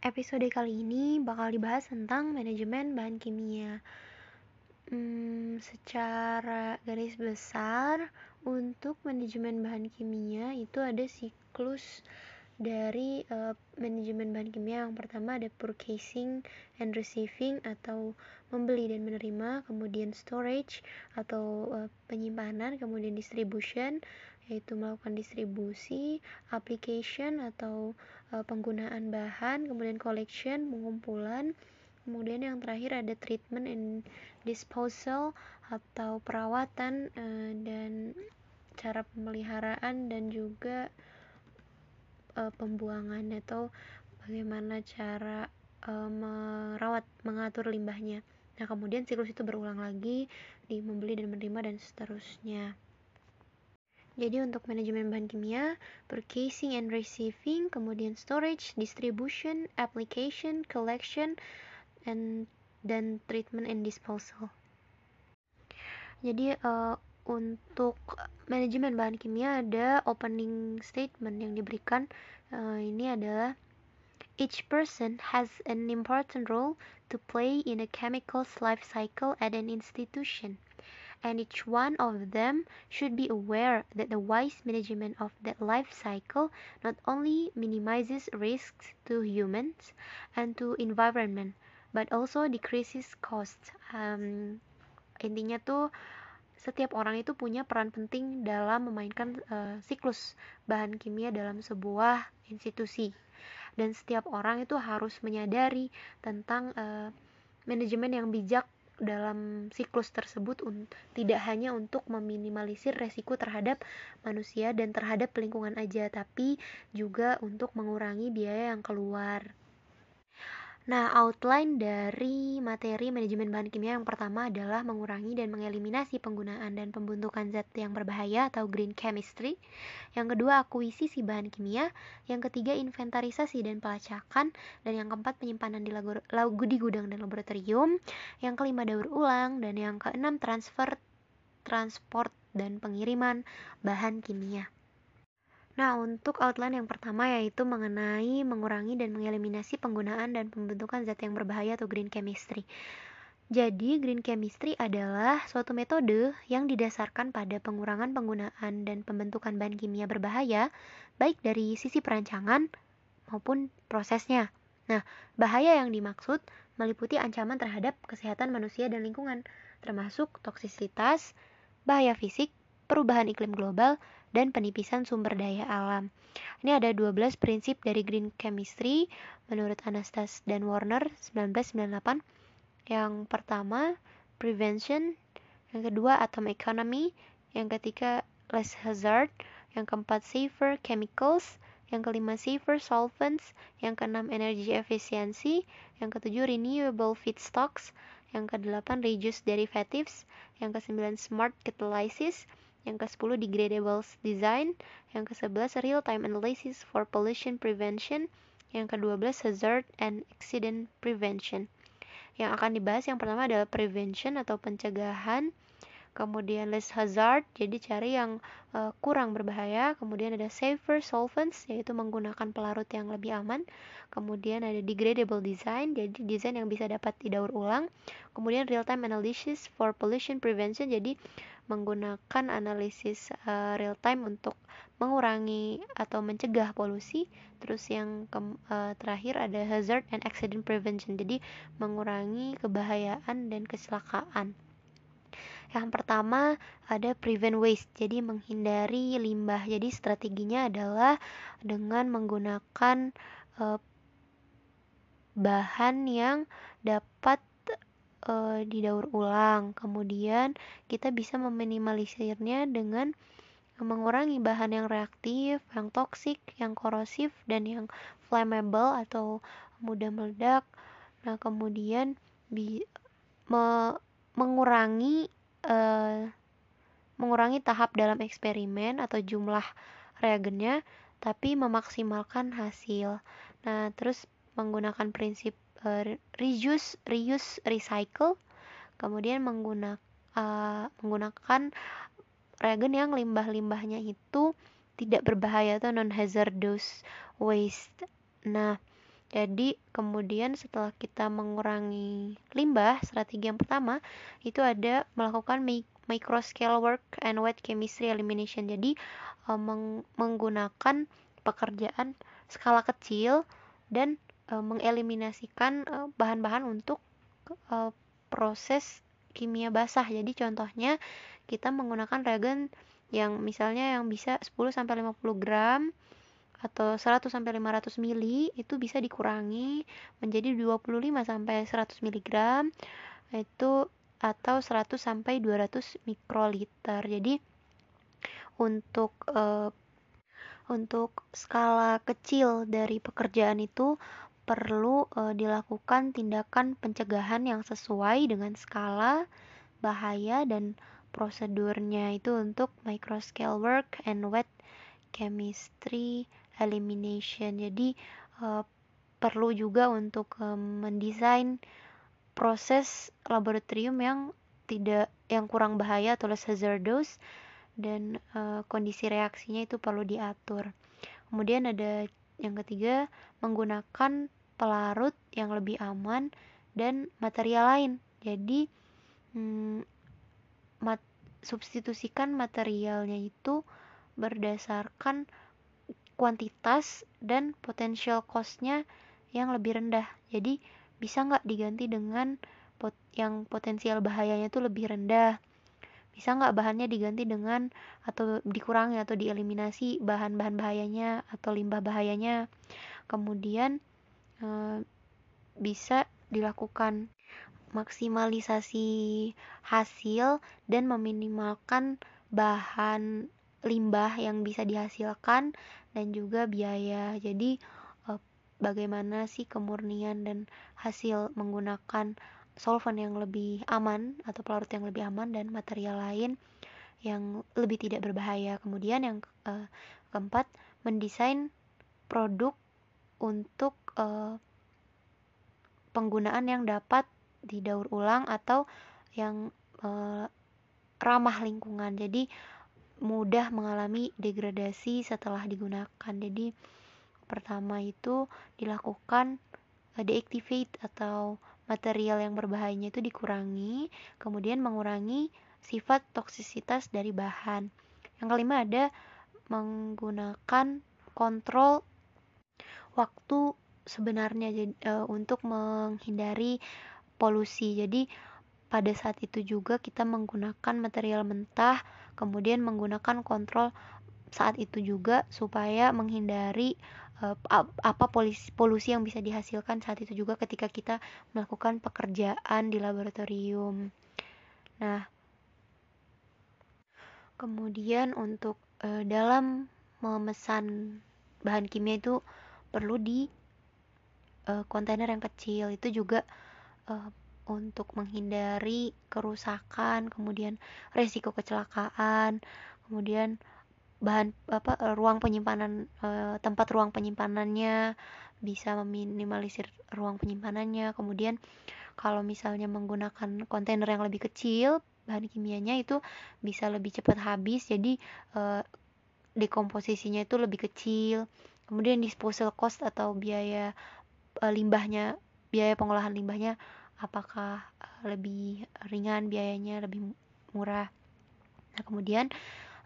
Episode kali ini bakal dibahas tentang manajemen bahan kimia. Hmm, secara garis besar, untuk manajemen bahan kimia itu ada siklus dari uh, manajemen bahan kimia yang pertama ada purchasing and receiving atau membeli dan menerima, kemudian storage atau uh, penyimpanan, kemudian distribution yaitu melakukan distribusi, application atau uh, penggunaan bahan, kemudian collection, pengumpulan, kemudian yang terakhir ada treatment and disposal atau perawatan uh, dan cara pemeliharaan dan juga uh, pembuangan atau bagaimana cara uh, merawat mengatur limbahnya. Nah, kemudian siklus itu berulang lagi di membeli dan menerima dan seterusnya. Jadi untuk manajemen bahan kimia, purchasing and receiving, kemudian storage, distribution, application, collection, and dan treatment and disposal. Jadi uh, untuk manajemen bahan kimia ada opening statement yang diberikan uh, ini adalah each person has an important role to play in a chemical's life cycle at an institution and each one of them should be aware that the wise management of that life cycle not only minimizes risks to humans and to environment but also decreases costs. Um, intinya tuh setiap orang itu punya peran penting dalam memainkan uh, siklus bahan kimia dalam sebuah institusi dan setiap orang itu harus menyadari tentang uh, manajemen yang bijak dalam siklus tersebut tidak hanya untuk meminimalisir resiko terhadap manusia dan terhadap lingkungan aja, tapi juga untuk mengurangi biaya yang keluar. Nah, outline dari materi manajemen bahan kimia yang pertama adalah mengurangi dan mengeliminasi penggunaan dan pembentukan zat yang berbahaya atau green chemistry. Yang kedua, akuisisi bahan kimia. Yang ketiga, inventarisasi dan pelacakan. Dan yang keempat, penyimpanan di, lagu, lagu, di gudang dan laboratorium. Yang kelima, daur ulang. Dan yang keenam, transfer, transport, dan pengiriman bahan kimia. Nah, untuk outline yang pertama yaitu mengenai mengurangi dan mengeliminasi penggunaan dan pembentukan zat yang berbahaya atau green chemistry. Jadi, green chemistry adalah suatu metode yang didasarkan pada pengurangan penggunaan dan pembentukan bahan kimia berbahaya, baik dari sisi perancangan maupun prosesnya. Nah, bahaya yang dimaksud meliputi ancaman terhadap kesehatan manusia dan lingkungan, termasuk toksisitas, bahaya fisik, perubahan iklim global, dan penipisan sumber daya alam. Ini ada 12 prinsip dari green chemistry menurut Anastas dan Warner 1998. Yang pertama, prevention, yang kedua atom economy, yang ketiga less hazard, yang keempat safer chemicals, yang kelima safer solvents, yang keenam energy efficiency, yang ketujuh renewable feedstocks, yang kedelapan reduce derivatives, yang kesembilan smart catalysis, yang ke-10 degradable design, yang ke-11 real time analysis for pollution prevention, yang ke-12 hazard and accident prevention. Yang akan dibahas yang pertama adalah prevention atau pencegahan, kemudian less hazard, jadi cari yang uh, kurang berbahaya, kemudian ada safer solvents, yaitu menggunakan pelarut yang lebih aman, kemudian ada degradable design, jadi desain yang bisa dapat didaur ulang, kemudian real time analysis for pollution prevention, jadi menggunakan analisis uh, real time untuk mengurangi atau mencegah polusi. Terus yang ke, uh, terakhir ada hazard and accident prevention. Jadi mengurangi kebahayaan dan kecelakaan. Yang pertama ada prevent waste, jadi menghindari limbah. Jadi strateginya adalah dengan menggunakan uh, bahan yang dapat uh, didaur ulang. Kemudian kita bisa meminimalisirnya dengan mengurangi bahan yang reaktif, yang toksik, yang korosif, dan yang flammable atau mudah meledak. Nah, kemudian bi me mengurangi uh, mengurangi tahap dalam eksperimen atau jumlah reagennya, tapi memaksimalkan hasil. Nah, terus menggunakan prinsip uh, reuse, reuse, recycle, kemudian menggunakan uh, menggunakan reagen yang limbah-limbahnya itu tidak berbahaya atau non hazardous waste. Nah, Jadi kemudian setelah kita mengurangi limbah, strategi yang pertama itu ada melakukan micro scale work and wet chemistry elimination. Jadi uh, meng menggunakan pekerjaan skala kecil dan uh, mengeliminasikan bahan-bahan uh, untuk proses kimia basah. Jadi contohnya kita menggunakan reagen yang misalnya yang bisa 10 sampai 50 gram atau 100 sampai 500 mili itu bisa dikurangi menjadi 25 sampai 100 mg itu atau 100 sampai 200 mikroliter. Jadi untuk uh, untuk skala kecil dari pekerjaan itu perlu uh, dilakukan tindakan pencegahan yang sesuai dengan skala bahaya dan prosedurnya itu untuk micro scale work and wet chemistry elimination. Jadi uh, perlu juga untuk uh, mendesain proses laboratorium yang tidak yang kurang bahaya atau less hazardous dan uh, kondisi reaksinya itu perlu diatur. Kemudian ada yang ketiga menggunakan pelarut yang lebih aman dan material lain. Jadi hmm, mat, substitusikan materialnya itu berdasarkan kuantitas dan potential cost-nya yang lebih rendah. Jadi bisa nggak diganti dengan pot yang potensial bahayanya itu lebih rendah. Bisa nggak bahannya diganti dengan atau dikurangi atau dieliminasi bahan-bahan bahayanya atau limbah bahayanya. Kemudian e, bisa dilakukan maksimalisasi hasil dan meminimalkan bahan limbah yang bisa dihasilkan dan juga biaya. Jadi eh, bagaimana sih kemurnian dan hasil menggunakan solvent yang lebih aman atau pelarut yang lebih aman dan material lain yang lebih tidak berbahaya. Kemudian yang uh, keempat, mendesain produk untuk uh, penggunaan yang dapat didaur ulang atau yang ramah lingkungan. Jadi mudah mengalami degradasi setelah digunakan. Jadi pertama itu dilakukan uh, deactivate atau material yang berbahayanya itu dikurangi, kemudian mengurangi sifat toksisitas dari bahan. Yang kelima ada menggunakan kontrol waktu sebenarnya jadi, uh, untuk menghindari polusi. Jadi pada saat itu juga kita menggunakan material mentah kemudian menggunakan kontrol saat itu juga supaya menghindari uh, apa polusi, polusi yang bisa dihasilkan saat itu juga ketika kita melakukan pekerjaan di laboratorium. Nah, kemudian untuk uh, dalam memesan bahan kimia itu perlu di uh, kontainer yang kecil itu juga uh, untuk menghindari kerusakan, kemudian resiko kecelakaan, kemudian bahan apa eh, ruang penyimpanan eh, tempat ruang penyimpanannya bisa meminimalisir ruang penyimpanannya. Kemudian kalau misalnya menggunakan kontainer yang lebih kecil, bahan kimianya itu bisa lebih cepat habis. Jadi eh, dekomposisinya itu lebih kecil. Kemudian disposal cost atau biaya limbahnya, biaya pengolahan limbahnya apakah eh, lebih ringan biayanya lebih murah. Nah kemudian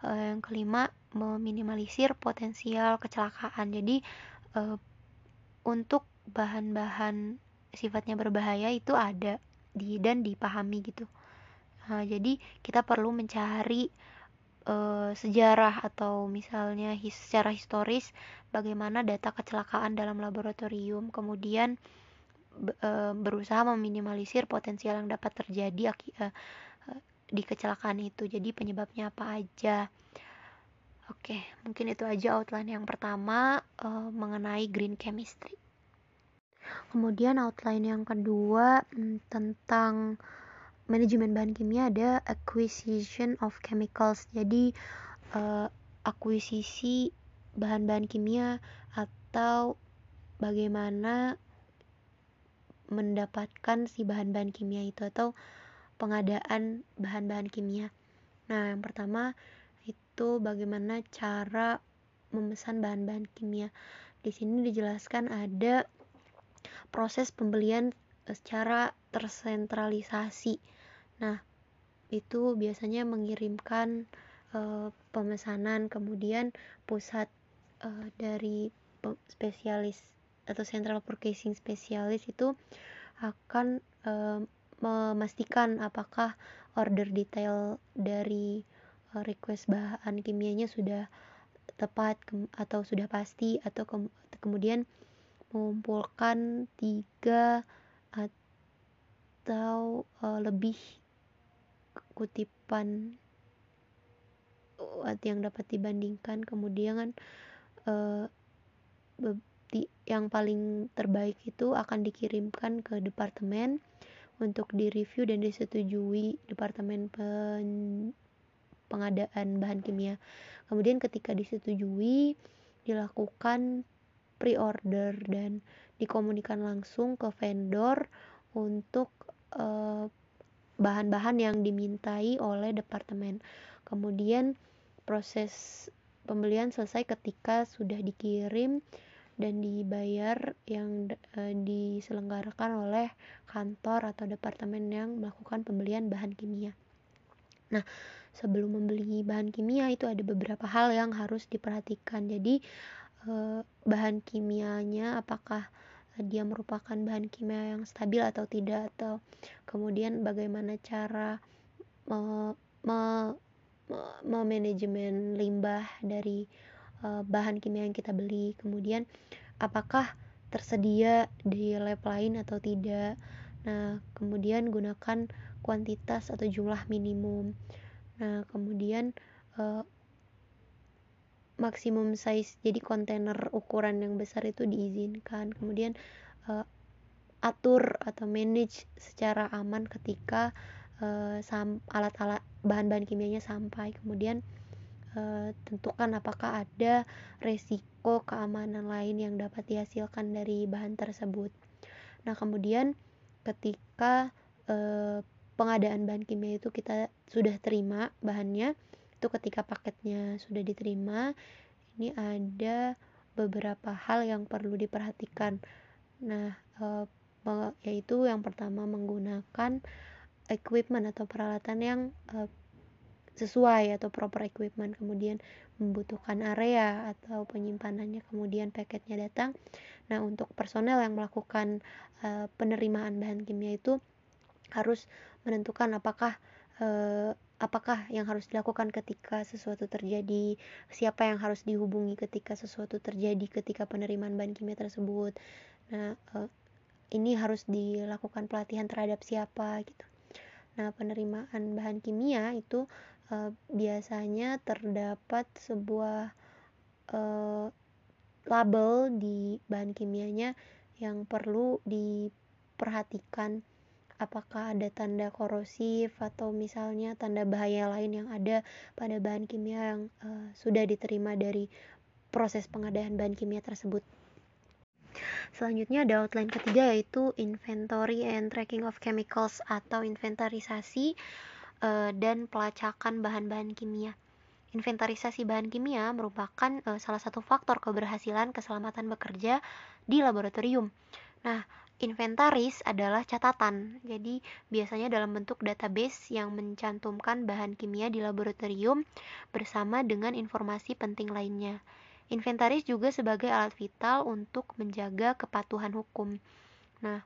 uh, yang kelima meminimalisir potensial kecelakaan. Jadi uh, untuk bahan-bahan sifatnya berbahaya itu ada di dan dipahami gitu. Nah, jadi kita perlu mencari sejarah atau misalnya secara historis bagaimana data kecelakaan dalam laboratorium. Kemudian berusaha meminimalisir potensial yang dapat terjadi e, di kecelakaan itu. Jadi penyebabnya apa aja? Oke, mungkin itu aja outline yang pertama mengenai green chemistry. Kemudian outline yang kedua hmm, tentang manajemen bahan kimia ada acquisition of chemicals. Jadi akuisisi bahan-bahan kimia atau bagaimana mendapatkan si bahan-bahan kimia itu atau pengadaan bahan-bahan kimia. Nah, yang pertama itu bagaimana cara memesan bahan-bahan kimia. Di sini dijelaskan ada proses pembelian secara tersentralisasi. Nah, itu biasanya mengirimkan uh, pemesanan kemudian pusat uh, dari spesialis atau central purchasing spesialis itu akan uh, memastikan apakah order detail dari uh, request bahan kimianya sudah tepat atau sudah pasti atau ke kemudian mengumpulkan tiga atau uh, lebih kutipan yang dapat dibandingkan. Kemudian uh, yang paling terbaik itu akan dikirimkan ke departemen untuk direview dan disetujui departemen pen pengadaan bahan kimia. Kemudian ketika disetujui dilakukan pre-order dan dikomunikan langsung ke vendor untuk uh, bahan-bahan yang dimintai oleh departemen. Kemudian proses pembelian selesai ketika sudah dikirim dan dibayar yang e, diselenggarakan oleh kantor atau departemen yang melakukan pembelian bahan kimia. Nah, sebelum membeli bahan kimia itu ada beberapa hal yang harus diperhatikan. Jadi, e, bahan kimianya apakah dia merupakan bahan kimia yang stabil atau tidak atau kemudian bagaimana cara me, me, memanajemen limbah dari bahan kimia yang kita beli. Kemudian apakah tersedia di lab lain atau tidak? Nah kemudian gunakan kuantitas atau jumlah minimum. Nah kemudian uh, maksimum size jadi kontainer ukuran yang besar itu diizinkan. Kemudian uh, atur atau manage secara aman ketika uh, alat-alat bahan-bahan kimianya sampai. Kemudian uh, tentukan apakah ada resiko keamanan lain yang dapat dihasilkan dari bahan tersebut. Nah kemudian ketika uh, pengadaan bahan kimia itu kita sudah terima bahannya itu ketika paketnya sudah diterima ini ada beberapa hal yang perlu diperhatikan. Nah e, yaitu yang pertama menggunakan equipment atau peralatan yang e, sesuai atau proper equipment kemudian membutuhkan area atau penyimpanannya kemudian paketnya datang nah untuk personel yang melakukan e, penerimaan bahan kimia itu harus menentukan apakah apakah yang harus dilakukan ketika sesuatu terjadi, siapa yang harus dihubungi ketika sesuatu terjadi ketika penerimaan bahan kimia tersebut. Nah, uh, ini harus dilakukan pelatihan terhadap siapa gitu. Nah, penerimaan bahan kimia itu uh, biasanya terdapat sebuah uh, label di bahan kimianya yang perlu diperhatikan apakah ada tanda korosif atau misalnya tanda bahaya lain yang ada pada bahan kimia yang uh, sudah diterima dari proses pengadaan bahan kimia tersebut. Selanjutnya ada outline ketiga yaitu inventory and tracking of chemicals atau inventarisasi dan pelacakan bahan-bahan kimia. Inventarisasi bahan kimia merupakan uh, salah satu faktor keberhasilan keselamatan bekerja di laboratorium. Nah, Inventaris adalah catatan, jadi biasanya dalam bentuk database yang mencantumkan bahan kimia di laboratorium bersama dengan informasi penting lainnya. Inventaris juga sebagai alat vital untuk menjaga kepatuhan hukum. Nah,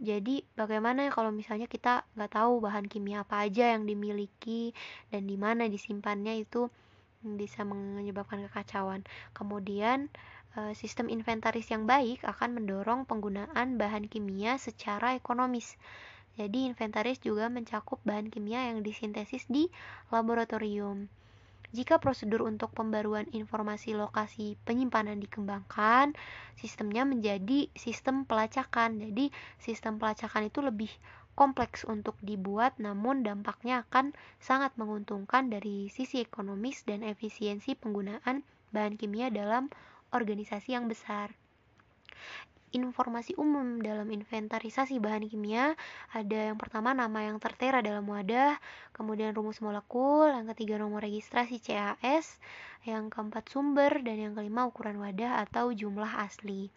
jadi bagaimana kalau misalnya kita nggak tahu bahan kimia apa aja yang dimiliki dan di mana disimpannya itu bisa menyebabkan kekacauan. Kemudian Eh, sistem inventaris yang baik akan mendorong penggunaan bahan kimia secara ekonomis. Jadi, inventaris juga mencakup bahan kimia yang disintesis di laboratorium. Jika prosedur untuk pembaruan informasi lokasi penyimpanan dikembangkan, sistemnya menjadi sistem pelacakan. Jadi, sistem pelacakan itu lebih kompleks untuk dibuat, namun dampaknya akan sangat menguntungkan dari sisi ekonomis dan efisiensi penggunaan bahan kimia dalam organisasi yang besar. Informasi umum dalam inventarisasi bahan kimia. Ada yang pertama nama yang tertera dalam wadah, kemudian rumus molekul, yang ketiga nomor registrasi CAS, yang keempat sumber, dan yang kelima ukuran wadah atau jumlah asli.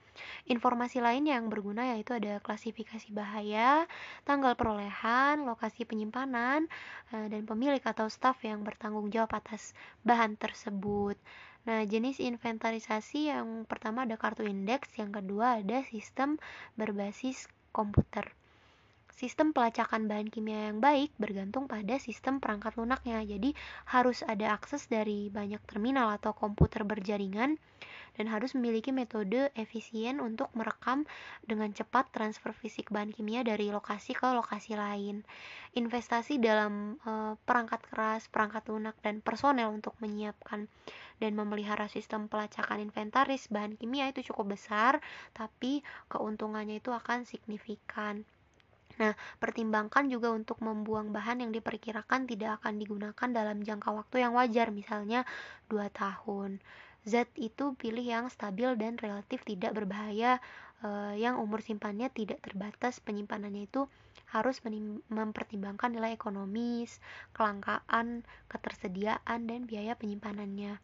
Informasi lain yang berguna yaitu ada klasifikasi bahaya, tanggal perolehan, lokasi penyimpanan, eh, dan pemilik atau staf yang bertanggung jawab atas bahan tersebut. Nah, jenis inventarisasi yang pertama ada kartu indeks, yang kedua ada sistem berbasis komputer. Sistem pelacakan bahan kimia yang baik bergantung pada sistem perangkat lunaknya. Jadi, harus ada akses dari banyak terminal atau komputer berjaringan dan harus memiliki metode efisien untuk merekam dengan cepat transfer fisik bahan kimia dari lokasi ke lokasi lain. Investasi dalam e, perangkat keras, perangkat lunak, dan personel untuk menyiapkan dan memelihara sistem pelacakan inventaris bahan kimia itu cukup besar, tapi keuntungannya itu akan signifikan. Nah, pertimbangkan juga untuk membuang bahan yang diperkirakan tidak akan digunakan dalam jangka waktu yang wajar, misalnya 2 tahun. Zat itu pilih yang stabil dan relatif tidak berbahaya, eh, yang umur simpannya tidak terbatas, penyimpanannya itu harus mempertimbangkan nilai ekonomis, kelangkaan, ketersediaan, dan biaya penyimpanannya.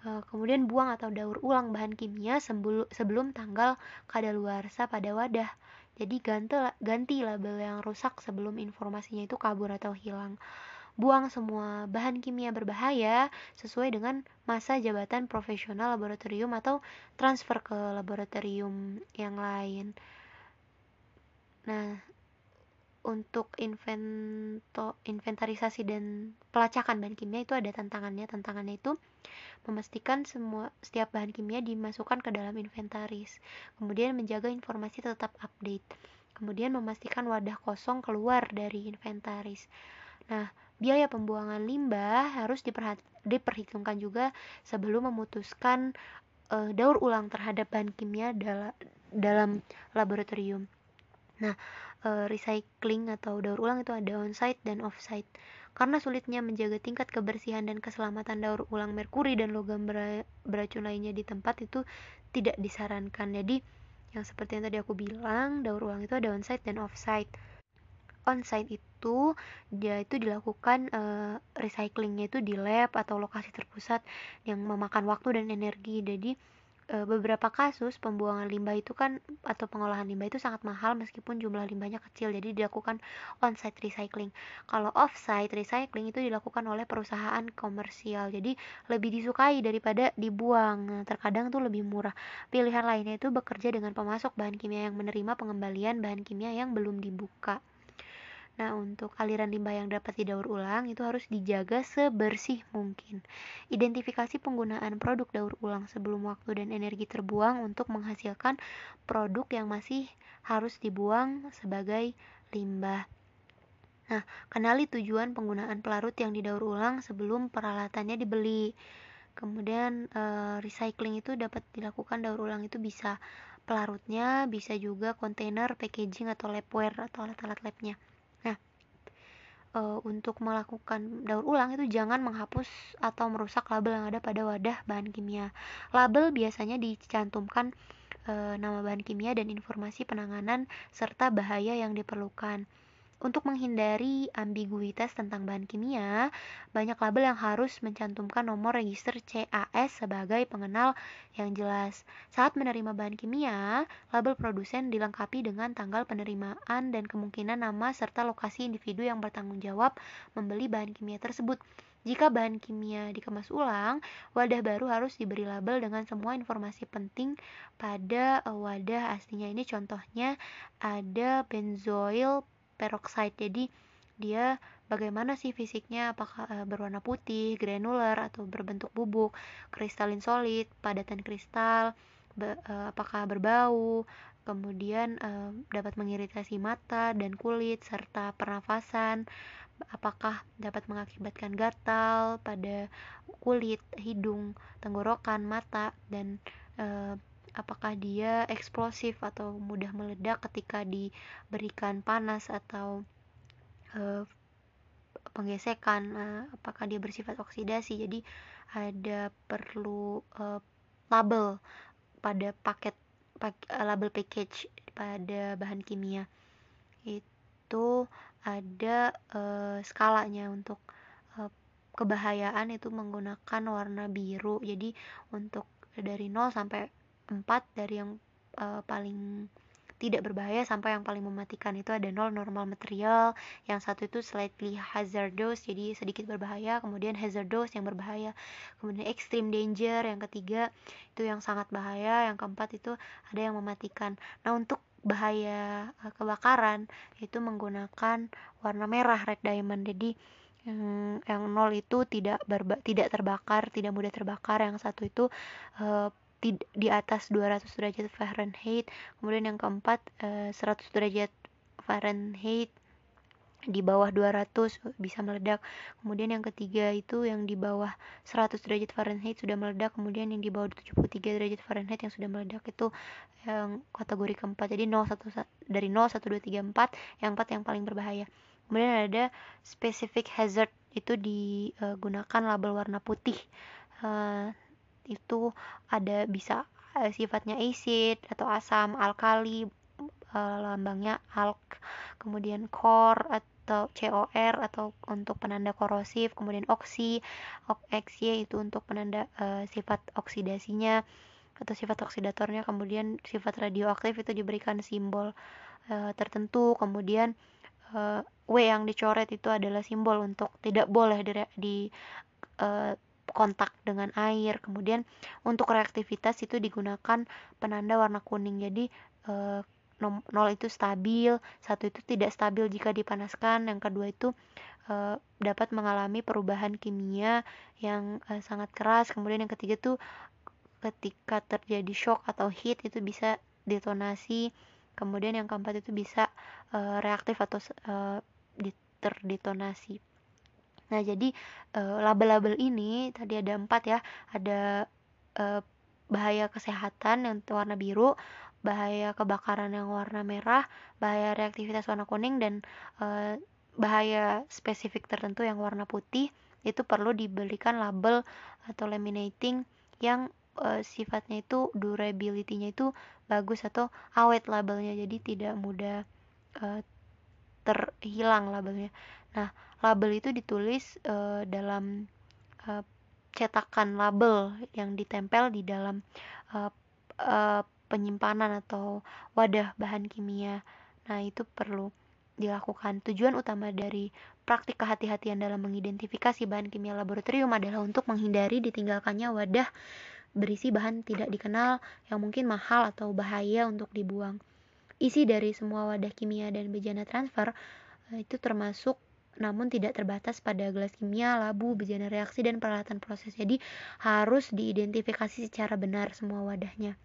Eh, kemudian buang atau daur ulang bahan kimia sebelum tanggal kadaluarsa pada wadah. Jadi ganti, ganti label yang rusak sebelum informasinya itu kabur atau hilang. Buang semua bahan kimia berbahaya sesuai dengan masa jabatan profesional laboratorium atau transfer ke laboratorium yang lain. Nah, untuk invento, inventarisasi dan pelacakan bahan kimia itu ada tantangannya. Tantangannya itu memastikan semua setiap bahan kimia dimasukkan ke dalam inventaris. Kemudian menjaga informasi tetap update. Kemudian memastikan wadah kosong keluar dari inventaris. Nah, biaya pembuangan limbah harus diperhitungkan juga sebelum memutuskan uh, daur ulang terhadap bahan kimia dalam dalam laboratorium. Nah, uh, recycling atau daur ulang itu ada on-site dan off-site. Karena sulitnya menjaga tingkat kebersihan dan keselamatan daur ulang merkuri dan logam beracun lainnya di tempat itu tidak disarankan. Jadi, yang seperti yang tadi aku bilang, daur ulang itu ada on-site dan off-site. On-site itu dia itu dilakukan uh, recyclingnya itu di lab atau lokasi terpusat yang memakan waktu dan energi. Jadi e, beberapa kasus pembuangan limbah itu kan atau pengolahan limbah itu sangat mahal meskipun jumlah limbahnya kecil jadi dilakukan on-site recycling. Kalau off-site recycling itu dilakukan oleh perusahaan komersial jadi lebih disukai daripada dibuang. Nah, terkadang tuh lebih murah. Pilihan lainnya itu bekerja dengan pemasok bahan kimia yang menerima pengembalian bahan kimia yang belum dibuka Nah, untuk aliran limbah yang dapat didaur ulang itu harus dijaga sebersih mungkin. Identifikasi penggunaan produk daur ulang sebelum waktu dan energi terbuang untuk menghasilkan produk yang masih harus dibuang sebagai limbah. Nah, kenali tujuan penggunaan pelarut yang didaur ulang sebelum peralatannya dibeli. Kemudian e, recycling itu dapat dilakukan daur ulang itu bisa pelarutnya, bisa juga kontainer, packaging atau labware atau alat-alat labnya uh, untuk melakukan daur ulang itu jangan menghapus atau merusak label yang ada pada wadah bahan kimia. Label biasanya dicantumkan uh, nama bahan kimia dan informasi penanganan serta bahaya yang diperlukan. Untuk menghindari ambiguitas tentang bahan kimia, banyak label yang harus mencantumkan nomor register CAS sebagai pengenal yang jelas. Saat menerima bahan kimia, label produsen dilengkapi dengan tanggal penerimaan dan kemungkinan nama serta lokasi individu yang bertanggung jawab membeli bahan kimia tersebut. Jika bahan kimia dikemas ulang, wadah baru harus diberi label dengan semua informasi penting pada wadah aslinya. Ini contohnya ada benzoil peroxide jadi dia bagaimana sih fisiknya? Apakah uh, berwarna putih granular atau berbentuk bubuk kristalin solid padatan kristal be, uh, apakah berbau kemudian uh, dapat mengiritasi mata dan kulit serta pernafasan apakah dapat mengakibatkan gatal pada kulit, hidung, tenggorokan, mata dan apakah dia eksplosif atau mudah meledak ketika diberikan panas atau uh, penggesekan uh, apakah dia bersifat oksidasi. Jadi ada perlu uh, label pada paket label package pada bahan kimia. Itu ada uh, skalanya untuk kebahayaan itu menggunakan warna biru. Jadi untuk dari 0 sampai 4 dari yang uh, paling tidak berbahaya sampai yang paling mematikan itu ada nol normal material yang satu itu slightly hazardous jadi sedikit berbahaya kemudian hazardous yang berbahaya kemudian extreme danger yang ketiga itu yang sangat bahaya yang keempat itu ada yang mematikan. Nah untuk bahaya eh, kebakaran itu menggunakan warna merah red diamond jadi yang yang nol itu tidak berba, tidak terbakar tidak mudah terbakar yang satu itu uh, di atas 200 derajat Fahrenheit kemudian yang keempat 100 eh, derajat Fahrenheit di bawah 200 bisa meledak. Kemudian yang ketiga itu yang di bawah 100 derajat Fahrenheit sudah meledak kemudian yang di bawah 73 derajat Fahrenheit yang sudah meledak itu yang kategori keempat. Jadi 0 1 dari 0 1 2 3 4 yang 4 yang paling berbahaya. Kemudian ada specific hazard itu digunakan label warna putih. Uh, itu ada bisa uh, sifatnya acid atau asam alkali uh, lambangnya alk kemudian core atau COR atau untuk penanda korosif kemudian oksi XY itu untuk penanda uh, sifat oksidasinya atau sifat oksidatornya kemudian sifat radioaktif itu diberikan simbol uh, tertentu kemudian uh, W yang dicoret itu adalah simbol untuk tidak boleh di, di uh, kontak dengan air. Kemudian untuk reaktivitas itu digunakan penanda warna kuning. Jadi e, nol itu stabil, satu itu tidak stabil jika dipanaskan, yang kedua itu e, dapat mengalami perubahan kimia yang e, sangat keras. Kemudian yang ketiga tuh ketika terjadi shock atau heat itu bisa detonasi. Kemudian yang keempat itu bisa e, reaktif atau e, terdetonasi. Nah, jadi label-label ini tadi ada empat ya, ada uh, bahaya kesehatan yang warna biru, bahaya kebakaran yang warna merah, bahaya reaktivitas warna kuning dan uh, bahaya spesifik tertentu yang warna putih. Itu perlu diberikan label atau laminating yang uh, sifatnya itu durability-nya itu bagus atau awet labelnya jadi tidak mudah uh, terhilang labelnya. Nah, label itu ditulis uh, dalam uh, cetakan label yang ditempel di dalam uh, uh, penyimpanan atau wadah bahan kimia. Nah, itu perlu dilakukan. Tujuan utama dari praktik kehati-hatian dalam mengidentifikasi bahan kimia laboratorium adalah untuk menghindari ditinggalkannya wadah berisi bahan tidak dikenal yang mungkin mahal atau bahaya untuk dibuang. Isi dari semua wadah kimia dan bejana transfer itu termasuk namun tidak terbatas pada gelas kimia, labu, bejana reaksi, dan peralatan proses. Jadi harus diidentifikasi secara benar semua wadahnya.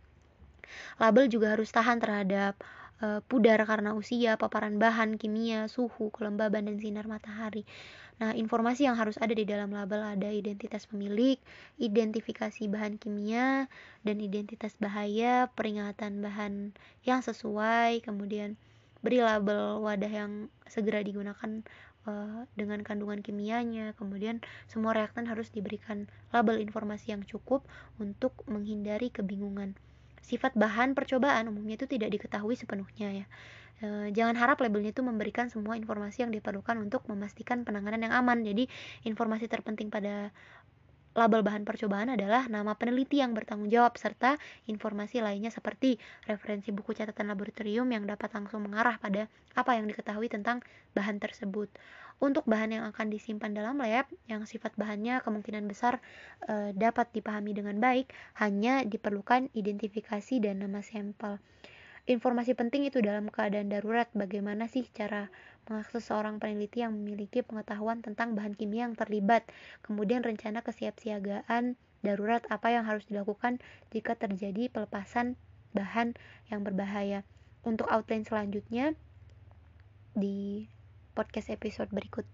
Label juga harus tahan terhadap uh, pudar karena usia, paparan bahan kimia, suhu, kelembaban, dan sinar matahari. Nah, informasi yang harus ada di dalam label ada identitas pemilik, identifikasi bahan kimia, dan identitas bahaya, peringatan bahan yang sesuai, kemudian beri label wadah yang segera digunakan uh, dengan kandungan kimianya. Kemudian semua reaktan harus diberikan label informasi yang cukup untuk menghindari kebingungan. Sifat bahan percobaan umumnya itu tidak diketahui sepenuhnya ya. E, jangan harap labelnya itu memberikan semua informasi yang diperlukan untuk memastikan penanganan yang aman. Jadi informasi terpenting pada label bahan percobaan adalah nama peneliti yang bertanggung jawab serta informasi lainnya seperti referensi buku catatan laboratorium yang dapat langsung mengarah pada apa yang diketahui tentang bahan tersebut. Untuk bahan yang akan disimpan dalam lab, yang sifat bahannya kemungkinan besar e, dapat dipahami dengan baik, hanya diperlukan identifikasi dan nama sampel. Informasi penting itu dalam keadaan darurat, bagaimana sih cara mengakses seorang peneliti yang memiliki pengetahuan tentang bahan kimia yang terlibat, kemudian rencana kesiapsiagaan darurat apa yang harus dilakukan jika terjadi pelepasan bahan yang berbahaya. Untuk outline selanjutnya di podcast episode berikut.